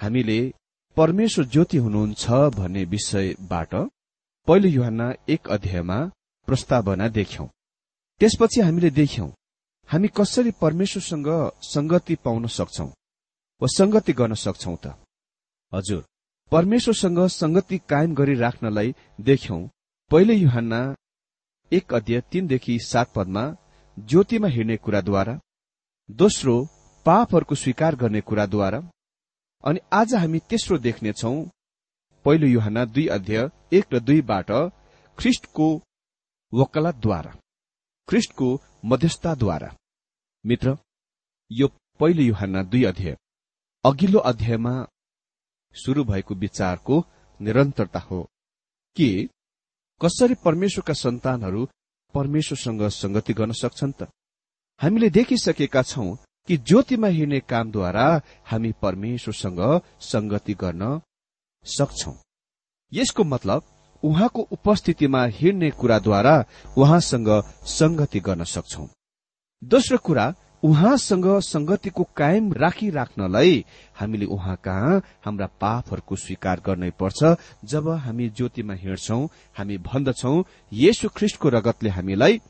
हामीले परमेश्वर ज्योति हुनुहुन्छ भन्ने विषयबाट पहिलो युहान एक अध्यायमा प्रस्तावना देख्यौं। त्यसपछि हामीले देख्यौं हामी कसरी परमेश्वरसँग संगति पाउन सक्छौ वा संगति गर्न सक्छौ त? हजुर परमेश्वरसँग संगति कायम गरिराख्नलाई देख्यौं पहिले युहान्ना एक अध्यय तीनदेखि सात पदमा ज्योतिमा हिँड्ने कुराद्वारा दोस्रो पापहरूको स्वीकार गर्ने कुराद्वारा अनि आज हामी तेस्रो देख्नेछौ पहिलो युहान दुई अध्यय एक र दुईबाट ख्रिष्टको वकालतद्वारा ख्रिष्टको मध्यस्थताद्वारा मित्र यो पहिलो युहान दुई अध्यय अघिल्लो अध्यायमा शुरू भएको विचारको निरन्तरता हो कि कसरी परमेश्वरका सन्तानहरू परमेश्वरसँग संगति गर्न सक्छन् त? हामीले देखिसकेका छौं कि ज्योतिमा हिँड्ने कामद्वारा हामी परमेश्वरसँग संगति गर्न सक्छौ। यसको मतलब उहाँको उपस्थितिमा हिँड्ने कुराद्वारा उहाँसँग संगति गर्न सक्छौ। दोस्रो कुरा उहाँसँग संगतिको कायम राखिराख्नलाई हामीले उहाँ कहाँ हाम्रा पापहरूको स्वीकार गर्नै पर्छ। जब हामी ज्योतिमा हिँड्छौ हामी भन्दछौ येशु ख्रिष्टको रगतले हामीलाई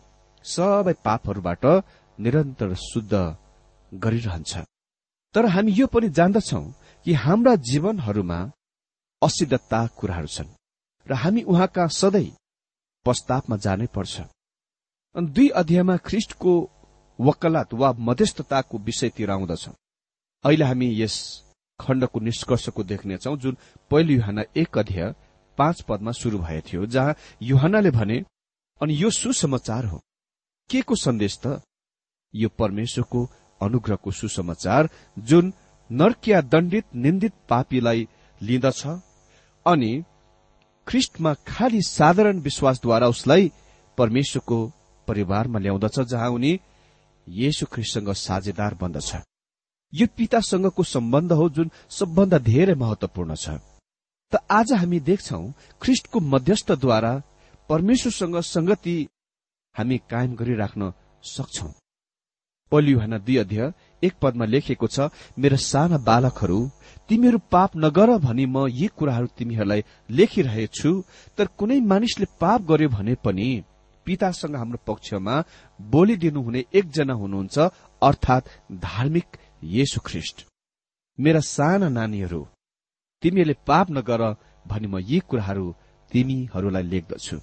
सबै पापहरूबाट निरन्तर शुद्ध गरिरहन्छ। तर हामी यो पनि जान्दछौ कि हाम्रा जीवनहरूमा असिद्धता कुराहरू छन् र हामी उहाँका सधैँ पश्चातापमा जानै पर्छ। दुई अध्यायमा ख्रिष्टको वकालत वा मध्यस्थताको विषयतिर आउँदछ। अहिले हामी यस खण्डको निष्कर्षको देख्नेछौ जुन पहिलो युहान एक अध्यय पाँच पदमा शुरू भएको थियो जहाँ युहानले भने अनि यो सुसमाचार हो। के को सन्देश त? यो परमेश्वरको अनुग्रहको सुसमाचार जुन नर्किया दण्डित निन्दित पापीलाई लिँदछ अनि ख्रिस्टमा खालि साधारण विश्वासद्वारा उसलाई परमेश्वरको परिवारमा ल्याउँदछ जहाँ उनी येशु ख्रिस्टसँग साझेदार बन्दछ। यो पितासँगको सम्बन्ध हो जुन सबभन्दा धेरै महत्वपूर्ण छ। त आज हामी देख्छौ ख्रिस्टको मध्यस्थद्वारा परमेश्वरसँग संगति हामी कायम गरिराख्न सक्छौ। पलियुहान दुई अध्यय एक पदमा लेखेको छ मेरा साना बालकहरू तिमीहरू पाप नगर भनी म यी कुराहरू तिमीहरूलाई लेखिरहेछु। तर कुनै मानिसले पाप गर्यो भने पनि पितासँग हाम्रो पक्षमा बोलिदिनुहुने एकजना हुनुहुन्छ अर्थात धार्मिक येशु ख्रिष्ट। मेरा साना नानीहरू तिमीहरूले पाप नगर भनी म यी कुराहरू तिमीहरूलाई लेख्दछु।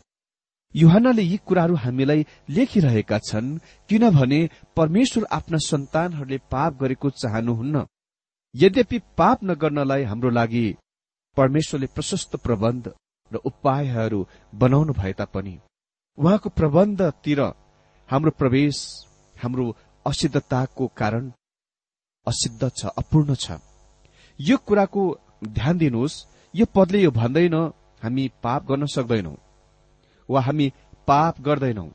युहानले यी कुराहरू हामीलाई लेखिरहेका छन् किनभने परमेश्वर आफ्ना सन्तानहरूले पाप गरेको चाहनुहुन्न। यद्यपि पाप नगर्नलाई हाम्रो लागि परमेश्वरले प्रशस्त प्रबन्ध र उपायहरू बनाउनु भए तापनि उहाँको प्रबन्धतिर हाम्रो प्रवेश हाम्रो असिद्धताको कारण असिद्ध छ अपूर्ण छ। यो कुराको ध्यान दिनुहोस्। यो पदले यो भन्दैन हामी पाप गर्न सक्दैनौ। वा हामी पाप गर्दैनौ।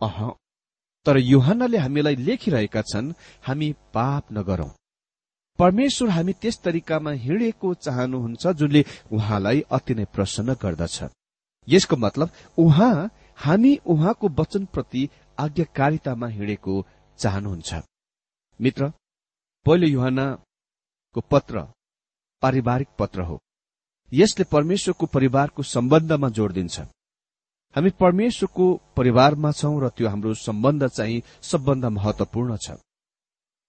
अह तर युहन्नाले हामीलाई लेखिरहेका छन् हामी पाप नगरौं। परमेश्वर हामी त्यस तरिकामा हिँडेको चाहनुहुन्छ जुनले उहाँलाई अति नै प्रसन्न गर्दछ। यसको मतलब उहाँ हामी उहाँको वचनप्रति आज्ञाकारितामा हिँडेको चाहनुहुन्छ। मित्र पहिलो युहानको पत्र पारिवारिक पत्र हो। यसले परमेश्वरको परिवारको सम्बन्धमा जोड़ दिन्छ हामी परमेश्वरको परिवारमा छौं र त्यो हाम्रो सम्बन्ध चाहिँ सबभन्दा महत्वपूर्ण छ।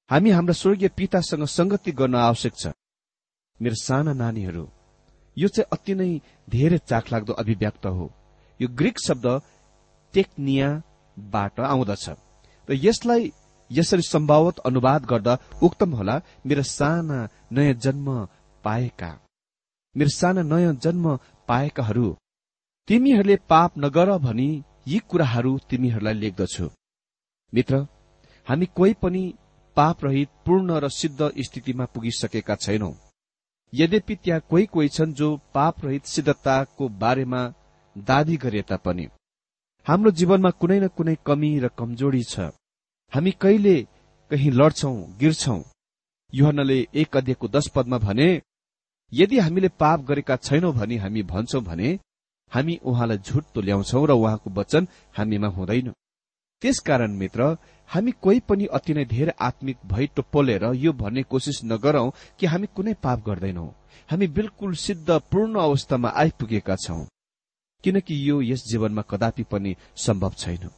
हामी हाम्रा स्वर्गीय पितासँग संगति गर्न आवश्यक छ। मेरो साना नानीहरू यो चाहिँ अति नै धेरै चाखलाग्दो अभिव्यक्त हो। यो ग्रीक शब्द टेक्नियाबाट आउँदछ। र यसलाई यसरी सम्भावत अनुवाद गर्दा उक्तम होला मेरो साना नयाँ जन्म पाएका। मेरो साना नयाँ जन्म पाएकाहरू तिमीहरूले पाप नगर भनी यी कुराहरू तिमीहरूलाई लेख्दछु। मित्र हामी कोही पनि पाप रहित पूर्ण र सिद्ध स्थितिमा पुगिसकेका छैनौं। यद्यपि त्यहाँ कोही कोही छन् जो पाप रहित सिद्धताको बारेमा दावी गरे तापनि। हाम्रो जीवनमा कुनै न कुनै कमी र कमजोरी छ। हामी कहिले कहीँ लड्छौं गिर्छौं? युहनले एक अध्ययको दश पदमा भने यदि हामीले पाप गरेका छैनौं भनी हामी भन्छौं भने हामी उहाँलाई झुट तुल्याउँछौ र उहाँको वचन हामीमा हुँदैन। त्यसकारण मित्र हामी कोही पनि अति नै धेरै आत्मिक भई टोप्पोलेर यो भन्ने कोसिस नगरौं कि हामी कुनै पाप गर्दैनौ। हामी बिल्कुल सिद्ध पूर्ण अवस्थामा आइपुगेका छौं किनकि यो यस जीवनमा कदापि पनि सम्भव छैन।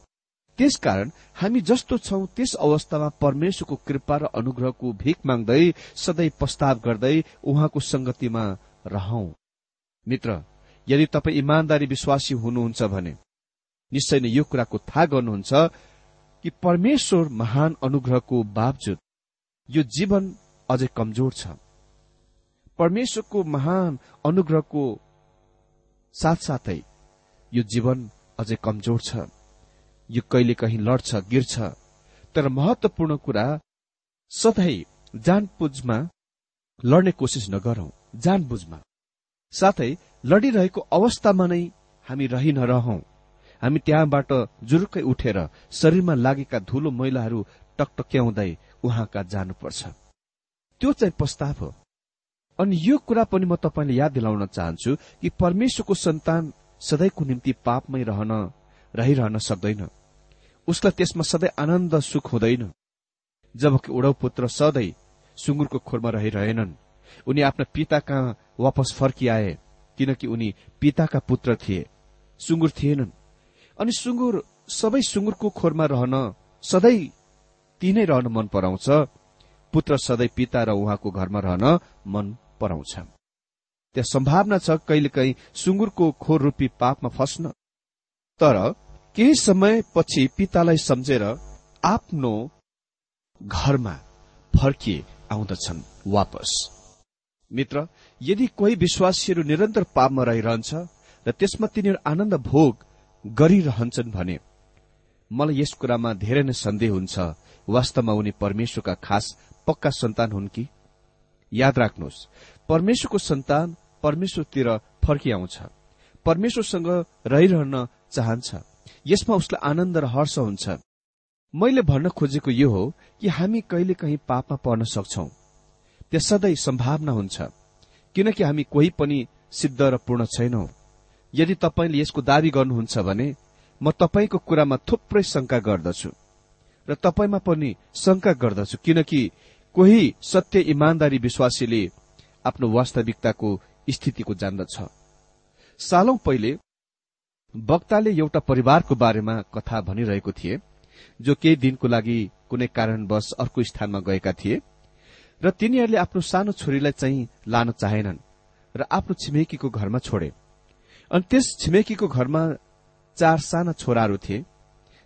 त्यसकारण हामी जस्तो छौं त्यस अवस्थामा परमेश्वरको कृपा र अनुग्रहको भिख माग्दै सधैँ प्रस्ताव गर्दै उहाँको संगतिमा रहौं। मित्र यदि तपाईँ इमान्दारी विश्वासी हुनुहुन्छ भने निश्चय नै यो कुराको थाहा गर्नुहुन्छ कि परमेश्वर महान अनुग्रहको बावजुद यो जीवन अझै कमजोर छ। परमेश्वरको महान अनुग्रहको साथसाथै यो जीवन अझै कमजोर छ। यो कहिले कहीँ लड्छ गिर्छ तर महत्वपूर्ण कुरा सधैँ जानबुझमा लड्ने कोसिस नगरौं जानबुझमा। साथै लडिरहेको अवस्थामा नै हामी रहि। नरहौं हामी त्यहाँबाट जुरुक्कै उठेर शरीरमा लागेका धुलो मैलाहरू टकटक्याउँदै उहाँका जानुपर्छ। त्यो चाहिँ प्रस्ताव हो। अनि यो कुरा पनि म तपाईँले याद दिलाउन चाहन्छु कि परमेश्वरको सन्तान सधैँको निम्ति पापमै रहन रहिरहन सक्दैन। उसलाई त्यसमा सधैँ आनन्द सुख हुँदैन। जबकि उडौ पुत्र सधैँ सुँगुरको खोरमा रहिरहेनन्। उनी आफ्ना पिता कहाँ वापस फर्किआए किनकि उनी पिताका पुत्र थिए। सुँगुर थिएनन्। अनि सुँगुर सबै सुँगुरको खोरमा रहन सधैँ तिनै रहन मन पराउँछ। पुत्र सधैँ पिता र उहाँको घरमा रहन मन पराउँछ। त्यहाँ सम्भावना छ कहिलेकाहीँ सुँगुरको खोर रूपी पापमा फस्न। तर केही समय पछि पितालाई सम्झेर आफ्नो घरमा फर्किए आउँदछन् वापस। मित्र यदि कोही विश्वासीहरू निरन्तर पापमा रहिरहन्छ र त्यसमा तिनीहरू आनन्द भोग गरिरहन्छन् भने मलाई यस कुरामा धेरै नै सन्देह हुन्छ। वास्तवमा उनी परमेश्वरका खास पक्का सन्तान हुन् कि? याद राख्नुहोस् परमेश्वरको सन्तान परमेश्वरतिर फर्किआउँछ। परमेश्वरसँग रहिरहन चाहन्छ। यसमा उसलाई आनन्द र हर्ष हुन्छ। मैले भन्न खोजेको यो हो कि हामी कहिले कहीँ पापमा पर्न सक्छौ। त्यस सधैँ सम्भावना हुन्छ। किनकि हामी कोही पनि सिद्ध र पूर्ण छैनौं। यदि तपाईँले यसको दावी गर्नुहुन्छ भने म तपाईँको कुरामा थुप्रै शंका गर्दछु। र तपाईँमा पनि शंका गर्दछु किनकि कोही सत्य इमान्दारी विश्वासीले आफ्नो वास्तविकताको स्थितिको जान्दछ। सालौं पहिले वक्ताले एउटा परिवारको बारेमा कथा भनिरहेको थिए जो केही दिनको लागि कुनै कारणवश अर्को स्थानमा गएका थिए। र तिनीहरूले आफ्नो सानो छोरीलाई चाहिँ लान चाहेनन् र आफ्नो छिमेकीको घरमा छोडे। अनि त्यस छिमेकीको घरमा चार साना छोराहरू थिए।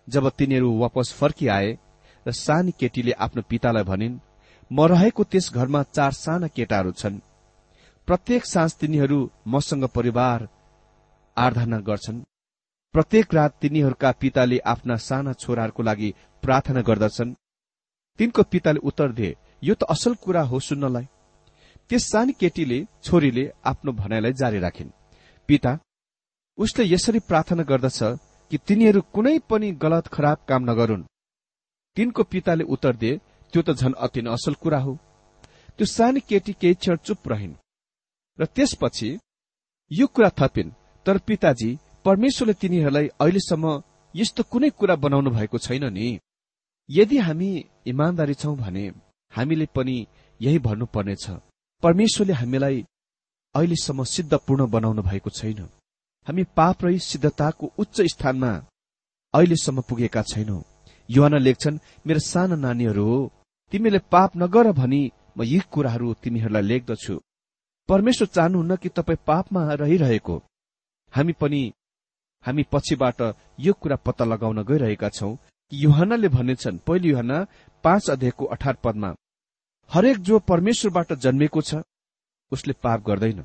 जब तिनीहरू वापस फर्किआए र सानी केटीले आफ्नो पितालाई भनिन् म रहेको त्यस घरमा चार साना केटाहरू छन्। प्रत्येक साँझ तिनीहरू मसँग परिवार आराधना गर्छन्। प्रत्येक रात तिनीहरूका पिताले आफ्ना साना छोराहरूको लागि प्रार्थना गर्दछन्। तिनको पिताले उत्तर दिए यो त असल कुरा हो सुन्नलाई। त्यस सानी केटीले छोरीले आफ्नो भनाइलाई जारी राखिन्। पिता उसले यसरी प्रार्थना गर्दछ कि तिनीहरू कुनै पनि गलत खराब काम नगरून्। तिनको पिताले उत्तर दिए त्यो त झन अति नै असल कुरा हो। त्यो सानी केटी केही क्षण चुप रहिन्। र त्यसपछि यो कुरा थपिन् तर पिताजी परमेश्वरले तिनीहरूलाई अहिलेसम्म यस्तो कुनै कुरा बनाउनु भएको छैन नि। यदि हामी इमान्दारी छौं भने हामीले पनि यही भन्नुपर्नेछ। परमेश्वरले हामीलाई अहिलेसम्म सिद्धपूर्ण बनाउनु भएको छैन। हामी पाप र सिद्धताको उच्च स्थानमा अहिलेसम्म पुगेका छैनौं। युवाना लेख्छन् मेरो साना नानीहरू हो तिमीले पाप नगर भनी म यी कुराहरू तिमीहरूलाई लेख्दछु। परमेश्वर चाहनुहुन्न कि तपाईँ पापमा रहिरहेको। हामी पनि हामी पछिबाट यो कुरा पत्ता लगाउन गइरहेका छौं कि युहनाले भनेछन् पहिलो युहना पाँच अध्यायको अठार पदमा हरेक जो परमेश्वरबाट जन्मेको छ उसले पाप गर्दैन।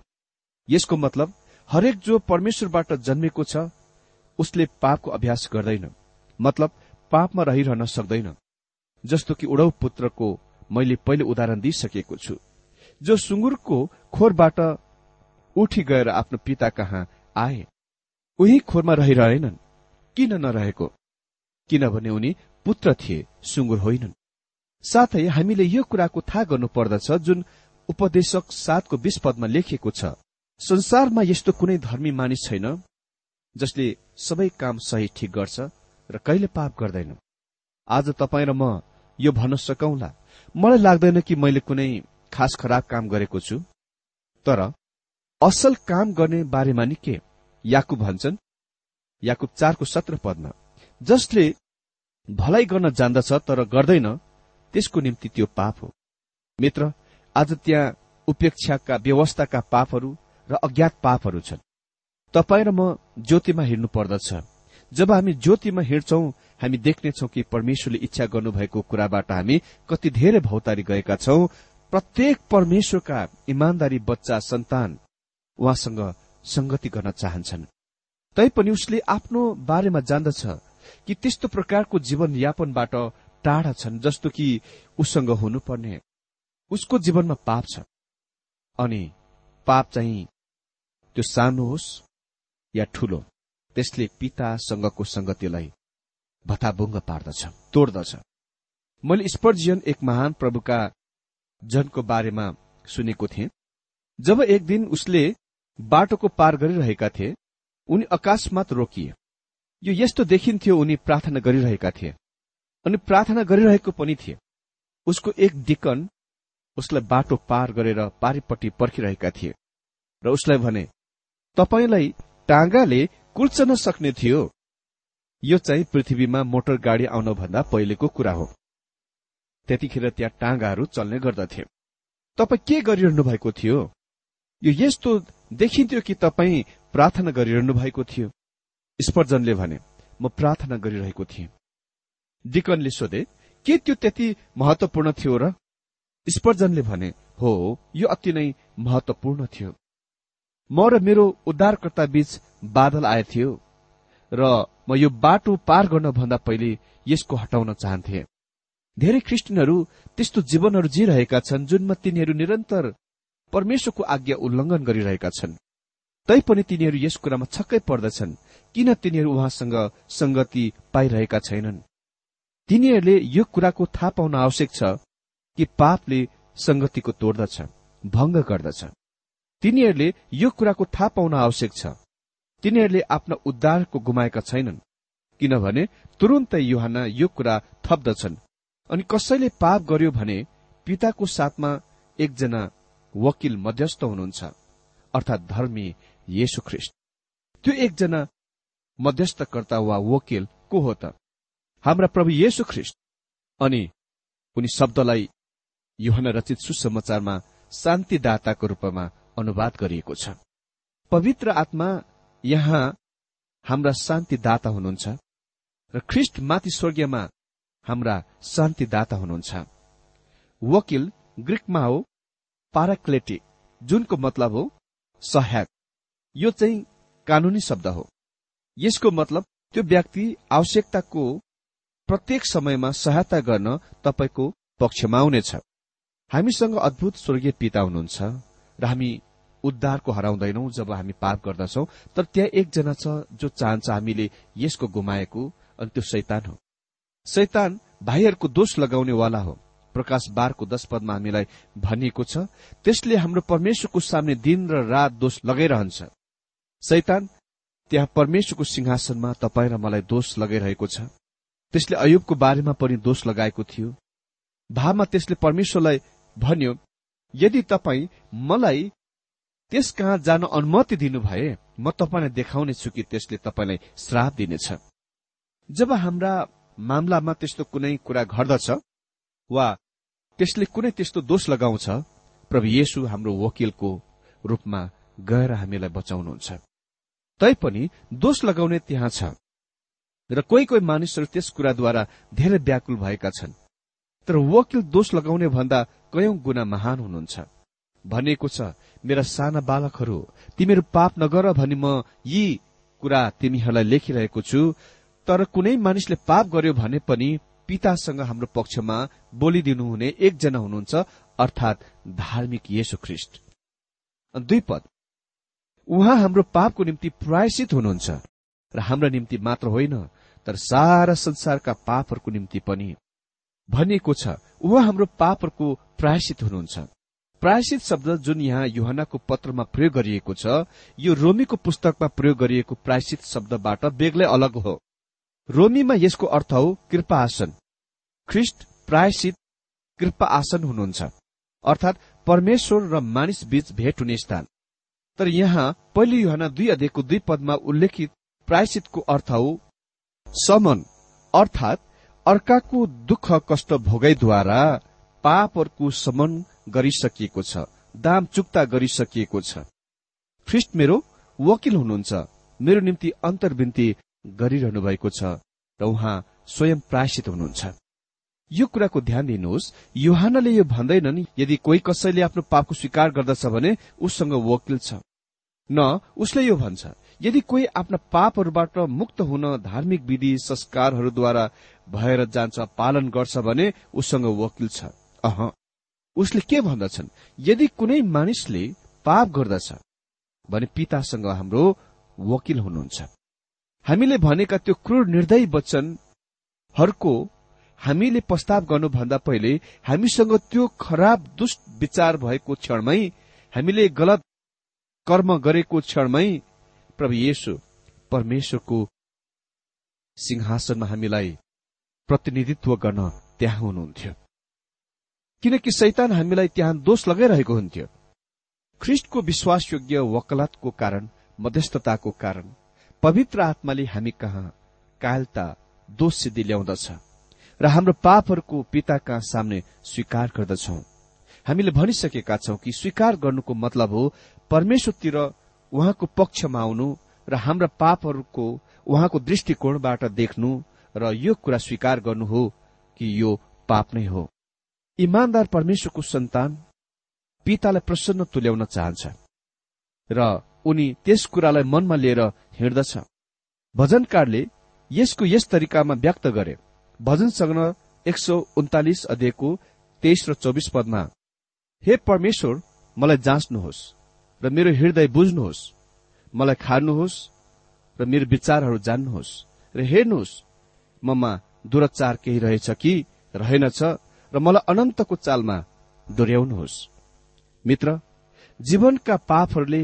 यसको मतलब हरेक जो परमेश्वरबाट जन्मेको छ उसले पापको अभ्यास गर्दैन। मतलब पापमा रहिरहन सक्दैन। जस्तो कि उडौ पुत्रको मैले पहिले उदाहरण दिइसकेको छु। जो सुँगुरको खोरबाट उठी गएर आफ्नो पिता कहाँ आए उही खोरमा रहिरहेनन्। किन नरहेको? किनभने उनी पुत्र थिए सुँगुर होइनन्। साथै हामीले यो कुराको थाहा गर्नुपर्दछ जुन उपदेशक सातको बीस पदमा लेखिएको छ। संसारमा यस्तो कुनै धर्मी मानिस छैन जसले सबै काम सही ठिक गर्छ र कहिले पाप गर्दैन। आज तपाईँ र म यो भन्न सकौंला मलाई लाग्दैन कि मैले कुनै खास खराब काम गरेको छु। तर असल काम गर्ने बारेमा नि के याकुब भन्छन् याकुब चारको सत्र पदमा जसले भलाइ गर्न जान्दछ तर गर्दैन त्यसको निम्ति त्यो पाप हो। मित्र आज त्यहाँ उपेक्षाका व्यवस्थाका पापहरू र अज्ञात पापहरू छन्। तपाईँ र म ज्योतिमा हिँड्नु पर्दछ। जब हामी ज्योतिमा हिँड्छौं हामी देख्नेछौ कि परमेश्वरले इच्छा गर्नुभएको कुराबाट हामी कति धेरै भौतारी गएका छौं। प्रत्येक परमेश्वरका इमान्दारी बच्चा सन्तान उहाँसँग संगति गर्न चाहन्छन्। तैपनि उसले आफ्नो बारेमा जान्दछ कि त्यस्तो प्रकारको जीवन यापनबाट टाढा छन् जस्तो कि उसँग हुनुपर्ने उसको जीवनमा पाप छ अनि पाप चाहिँ त्यो सानो होस् या ठूलो त्यसले पितासँगको संगतिलाई भताभुङ्ग पार्दछ तोड्दछ। मैले स्पर्जियन एक महान प्रभुका जनको बारेमा सुनेको थिएँ। जब एक दिन उसले बाटोको पार गरिरहेका थिए उनी अकाशमात रोकिए। यो यस्तो देखिन्थ्यो उनी प्रार्थना गरिरहेका थिए। अनि प्रार्थना गरिरहेको पनि थिए। उसको एक डिकन उसलाई बाटो पार गरेर पारिपट्टि पर्खिरहेका थिए र उसलाई भने तपाईँलाई टाँगाले कुल्चन सक्ने थियो। यो चाहिँ पृथ्वीमा मोटर गाडी आउनभन्दा पहिलेको कुरा हो। त्यतिखेर त्यहाँ टाँगाहरू चल्ने गर्दथे। तपाईँ के गरिरहनु भएको थियो? यो यस्तो देखिन्थ्यो कि तपाईँ प्रार्थना गरिरहनु भएको थियो? स्पर्जनले भने म प्रार्थना गरिरहेको थिएँ। डिकनले सोधे के त्यो त्यति महत्वपूर्ण थियो र? स्पर्जनले भने हो यो अति नै महत्वपूर्ण थियो। म र मेरो उद्धारकर्ता बीच बादल आएथ्यो र म यो बाटो पार गर्नभन्दा पहिले यसको हटाउन चाहन्थे। धेरै क्रिस्चियनहरू त्यस्तो जीवनहरू जिरहेका छन् जुनमा तिनीहरू निरन्तर परमेश्वरको आज्ञा उल्लङ्घन गरिरहेका छन्। तैपनि तिनीहरू यस कुरामा छक्कै पर्दछन्। किन तिनीहरू उहाँसँग संगति पाइरहेका छैनन्? तिनीहरूले यो कुराको थाहा पाउन आवश्यक छ कि पापले संगतिको तोड्दछ भंग गर्दछ। तिनीहरूले यो कुराको थाहा पाउन आवश्यक छ। तिनीहरूले आफ्ना उद्धारको गुमाएका छैनन् किनभने तुरुन्तै युहान यो कुरा थप्दछन्। अनि कसैले पाप गर्यो भने पिताको साथमा एकजना वकिल मध्यस्थ हुनुहुन्छ अर्थात् धर्मी येशु ख्रिस्ट त्यो एकजना मध्यस्थकर्ता वा वकिल को हो त? हाम्रा प्रभु येशु ख्रिस्ट अनि उनी शब्दलाई युहन रचित सुसमाचारमा शान्तिदाताको रूपमा अनुवाद गरिएको छ। पवित्र आत्मा यहाँ हाम्रा शान्तिदाता हुनुहुन्छ र ख्रिस्ट माथि स्वर्गीयमा हाम्रा शान्तिदाता हुनुहुन्छ। वकिल ग्रिकमा हो पाराक्लेटिक जुनको मतलब हो सहायक। यो चाहिँ कानूनी शब्द हो। यसको मतलब त्यो व्यक्ति आवश्यकताको प्रत्येक समयमा सहायता गर्न तपाईँको पक्षमा आउनेछ हामीसँग अद्भुत स्वर्गीय पिता हुनुहुन्छ र हामी उद्धारको हराउँदैनौ जब हामी पाप गर्दछौ तर त्यहाँ एकजना छ जो चाहन्छ हामीले यसको गुमाएको अनि त्यो शैतान हो। शैतान भाइहरूको दोष लगाउनेवाला हो। प्रकाश बारको दश पदमा हामीलाई भनिएको छ त्यसले हाम्रो परमेश्वरको सामने दिन र रात दोष लगाइरहन्छ। शैतान त्यहाँ परमेश्वरको सिंहासनमा तपाईँ र मलाई दोष लगाइरहेको छ। त्यसले अयुबको बारेमा पनि दोष लगाएको थियो। भावमा त्यसले परमेश्वरलाई भन्यो यदि तपाईँ मलाई त्यस कहाँ जान अनुमति दिनु भए म तपाईँलाई देखाउने छु कि त्यसले तपाईँलाई श्राप दिनेछ। जब हाम्रा मामलामा त्यस्तो कुनै कुरा घट्दछ वा त्यसले कुनै त्यस्तो दोष लगाउँछ प्रभु येशु हाम्रो वकिलको रूपमा गएर हामीलाई बचाउनुहुन्छ। तैपनि दोष लगाउने त्यहाँ छ। र कोही कोही मानिसहरू त्यस कुराद्वारा धेरै व्याकुल भएका छन्। तर वकिल दोष लगाउने भन्दा कयौं गुणा महान हुनुहुन्छ। भनिएको छ मेरा साना बालकहरू तिमीहरू पाप नगर भनी म यी कुरा तिमीहरूलाई लेखिरहेको छु। तर कुनै मानिसले पाप गर्यो भने पनि पितासँग हाम्रो पक्षमा बोलिदिनुहुने एकजना हुनुहुन्छ अर्थात धार्मिक येशु ख्रिष्ट। दुई पद। उहाँ हाम्रो पापको निम्ति प्रायश्चित हुनुहुन्छ। र हाम्रो निम्ति मात्र होइन तर सारा संसारका पापहरूको निम्ति पनि। भनिएको छ उहाँ हाम्रो पापहरूको प्रायश्चित हुनुहुन्छ। प्रायश्चित शब्द जुन यहाँ युहनाको पत्रमा प्रयोग गरिएको छ यो रोमीको पुस्तकमा प्रयोग गरिएको प्रायश्चित शब्दबाट बेग्लै अलग हो। रोमीमा यसको अर्थ हो कृपा आसन। ख्रिस्ट प्रायश्चित कृपा आसन हुनुहुन्छ। अर्थात परमेश्वर र मानिस बीच भेट हुने स्थान। तर यहाँ पहिलो युहना दुई अध्ययको दुई पदमा उल्लेखित प्रायश्चितको अर्थ हो समन अर्थात अर्काको दुःख कष्ट भोगाइद्वारा पापहरूको समन गरिसकिएको छ दाम चुक्ता गरिसकिएको छ। ख्रिस्ट मेरो वकिल हुनुहुन्छ मेरो निम्ति अन्तर्विन्ती गरिरहनु भएको छ र उहाँ स्वयं प्रायश्चित हुनुहुन्छ। यो कुराको ध्यान दिनुहोस् युहानले यो भन्दैनन् यदि कोही कसैले आफ्नो पापको स्वीकार गर्दछ भने उसँग वकिल छ। न उसले यो भन्छ। यदि कोही आफ्ना पापहरूबाट मुक्त हुन धार्मिक विधि संस्कारहरूद्वारा भएर जान्छ पालन गर्छ भने उसँग वकिल छ। अह। उसले के भन्दछन्? यदि कुनै मानिसले पाप गर्दछ भने पितासँग हाम्रो वकिल हुनुहुन्छ। हामीले भनेका त्यो क्रूर निर्दयी वचनहरूको हामीले प्रस्ताव गर्नुभन्दा पहिले हामीसँग त्यो खराब दुष्ट विचार भएको क्षणमै हामीले गलत कर्म गरेको क्षणमै प्रभु येशु परमेश्वरको सिंहासनमा हामीलाई प्रतिनिधित्व गर्न त्यहाँ हुनुहुन्थ्यो। किनकि सैतान हामीलाई त्यहाँ दोष लगाइरहेको हुन्थ्यो। ख्रिस्टको विश्वासयोग्य वकलातको कारण मध्यस्थताको कारण पवित्र आत्माले हामी कहाँ कायलता दोष सिद्धि ल्याउँदछ र हाम्रो पापहरूको पिताका सामने स्वीकार गर्दछौ। हामीले भनिसकेका छौं कि स्वीकार गर्नुको मतलब हो परमेश्वरतिर उहाँको पक्षमा आउनु र हाम्रा पापहरूको उहाँको दृष्टिकोणबाट देख्नु र यो कुरा स्वीकार गर्नु हो कि यो पाप नै हो। इमान्दार परमेश्वरको सन्तान पितालाई प्रसन्न तुल्याउन चाहन्छ र उनी त्यस कुरालाई मनमा लिएर हिँड्दछ। भजनकारले यसको यस तरिकामा व्यक्त गरे। भजन सग्न एक सौ उन्तालिस अध्ययको तेइस र चौबिस पदमा हे परमेश्वर मलाई जाँच्नुहोस्। र मेरो हृदय बुझ्नुहोस् मलाई खार्नुहोस् र मेरो विचारहरू जान्नुहोस् र हेर्नुहोस् ममा दुराचार केही रहेछ कि रहेनछ र मलाई अनन्तको चालमा डोर्याउनुहोस् मित्र जीवनका पापहरूले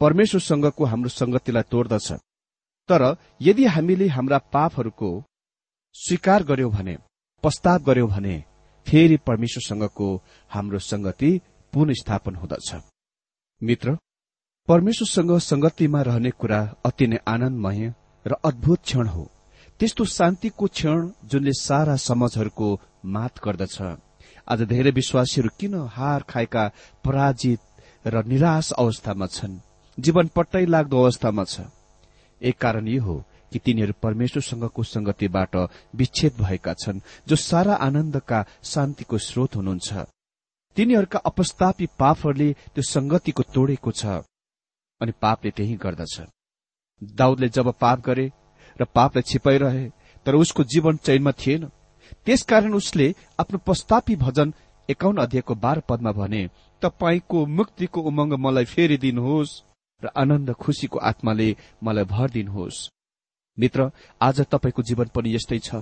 परमेश्वरसँगको हाम्रो संगतिलाई तोड्दछ। तर यदि हामीले हाम्रा पापहरूको स्वीकार गर्यौं भने प्रस्ताव गर्यौं भने फेरि परमेश्वरसँगको हाम्रो संगति पुनस्थापन हुँदछ। मित्र परमेश्वरसँग संगतिमा रहने कुरा अति नै आनन्दमय र अद्भुत क्षण हो। त्यस्तो शान्तिको क्षण जुनले सारा समाजहरूको मात गर्दछ। आज धेरै विश्वासीहरू किन हार खाएका पराजित र निराश अवस्थामा छन्? जीवन पट्टै लाग्दो अवस्थामा छ। एक कारण यो हो कि तिनीहरू परमेश्वरसँगको संगतिबाट विच्छेद भएका छन् जो सारा आनन्दका शान्तिको स्रोत हुनुहुन्छ। तिनीहरूका अपस्तापी पापहरूले त्यो संगतिको तोडेको छ अनि पापले त्यही गर्दछ। दाउदले जब पाप गरे र पापलाई छिपाइरहे तर उसको जीवन चैनमा थिएन। त्यसकारण उसले आफ्नो प्रस्तापी भजन एकाउन्न अध्यायको बाह्र पदमा भने तपाईँको मुक्तिको उमङ्ग मलाई फेरि दिनुहोस् र आनन्द खुशीको आत्माले मलाई भर दिनुहोस्। मित्र आज तपाईँको जीवन पनि यस्तै छ।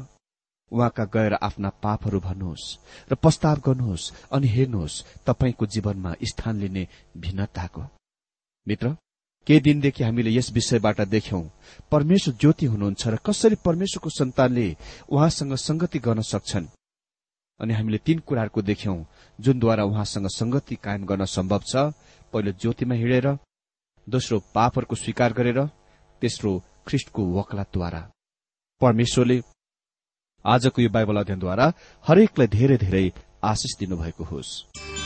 उहाँका गएर आफ्ना पापहरू भन्नुहोस् र प्रस्ताव गर्नुहोस् अनि हेर्नुहोस् तपाईँको जीवनमा स्थान लिने भिन्नताको। मित्र केही दिनदेखि हामीले यस विषयबाट देख्यौं परमेश्वर ज्योति हुनुहुन्छ र कसरी परमेश्वरको सन्तानले उहाँसँग संगति गर्न सक्छन्। अनि हामीले तीन कुराहरूको देख्यौं जुनद्वारा उहाँसँग संगति कायम गर्न सम्भव छ। पहिलो ज्योतिमा हिँडेर दोस्रो पापहरूको स्वीकार गरेर तेस्रो ख्रिष्टको वकलाद्वारा परमेश्वरले आजको यो बाइबल अध्ययनद्वारा हरेकलाई धेरै धेरै आशिष दिनुभएको होस्।